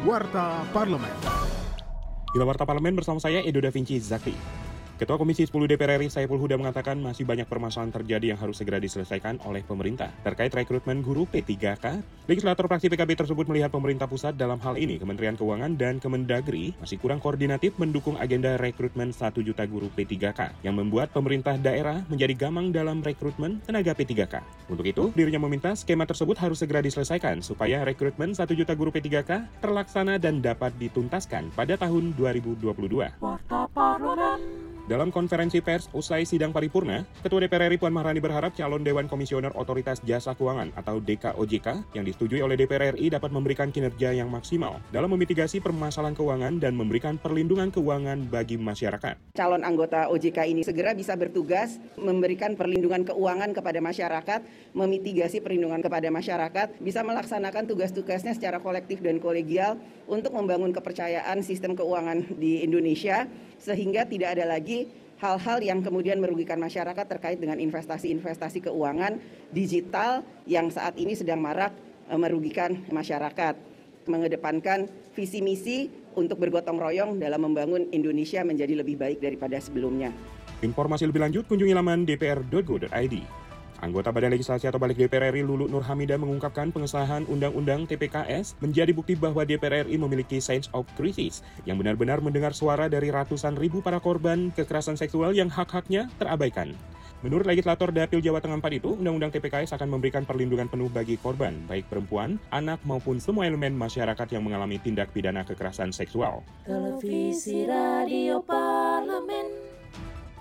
Warta Parlemen. Inilah Warta Parlemen bersama saya Edo Da Vinci Zakti. Ketua Komisi 10 DPR RI Saiful Huda mengatakan masih banyak permasalahan terjadi yang harus segera diselesaikan oleh pemerintah. Terkait rekrutmen guru P3K, legislator fraksi PKB tersebut melihat pemerintah pusat dalam hal ini Kementerian Keuangan dan Kemendagri masih kurang koordinatif mendukung agenda rekrutmen 1 juta guru P3K yang membuat pemerintah daerah menjadi gamang dalam rekrutmen tenaga P3K. Untuk itu, dirinya meminta skema tersebut harus segera diselesaikan supaya rekrutmen 1 juta guru P3K terlaksana dan dapat dituntaskan pada tahun 2022. Warta Parlemen. Dalam konferensi pers usai sidang paripurna, Ketua DPR RI Puan Maharani berharap calon Dewan Komisioner Otoritas Jasa Keuangan atau DKOJK yang disetujui oleh DPR RI dapat memberikan kinerja yang maksimal dalam memitigasi permasalahan keuangan dan memberikan perlindungan keuangan bagi masyarakat. Calon anggota OJK ini segera bisa bertugas memberikan perlindungan keuangan kepada masyarakat, memitigasi perlindungan kepada masyarakat, bisa melaksanakan tugas-tugasnya secara kolektif dan kolegial untuk membangun kepercayaan sistem keuangan di Indonesia sehingga tidak ada lagi hal-hal yang kemudian merugikan masyarakat terkait dengan investasi-investasi keuangan digital yang saat ini sedang marak e, merugikan masyarakat. Mengedepankan visi misi untuk bergotong royong dalam membangun Indonesia menjadi lebih baik daripada sebelumnya. Informasi lebih lanjut kunjungi laman dpr.go.id. Anggota Badan Legislasi atau Balik DPR RI Lulu Nur Hamida mengungkapkan pengesahan Undang-Undang TPKS menjadi bukti bahwa DPR RI memiliki sense of crisis yang benar-benar mendengar suara dari ratusan ribu para korban kekerasan seksual yang hak-haknya terabaikan. Menurut legislator Dapil Jawa Tengah 4 itu, Undang-Undang TPKS akan memberikan perlindungan penuh bagi korban, baik perempuan, anak maupun semua elemen masyarakat yang mengalami tindak pidana kekerasan seksual.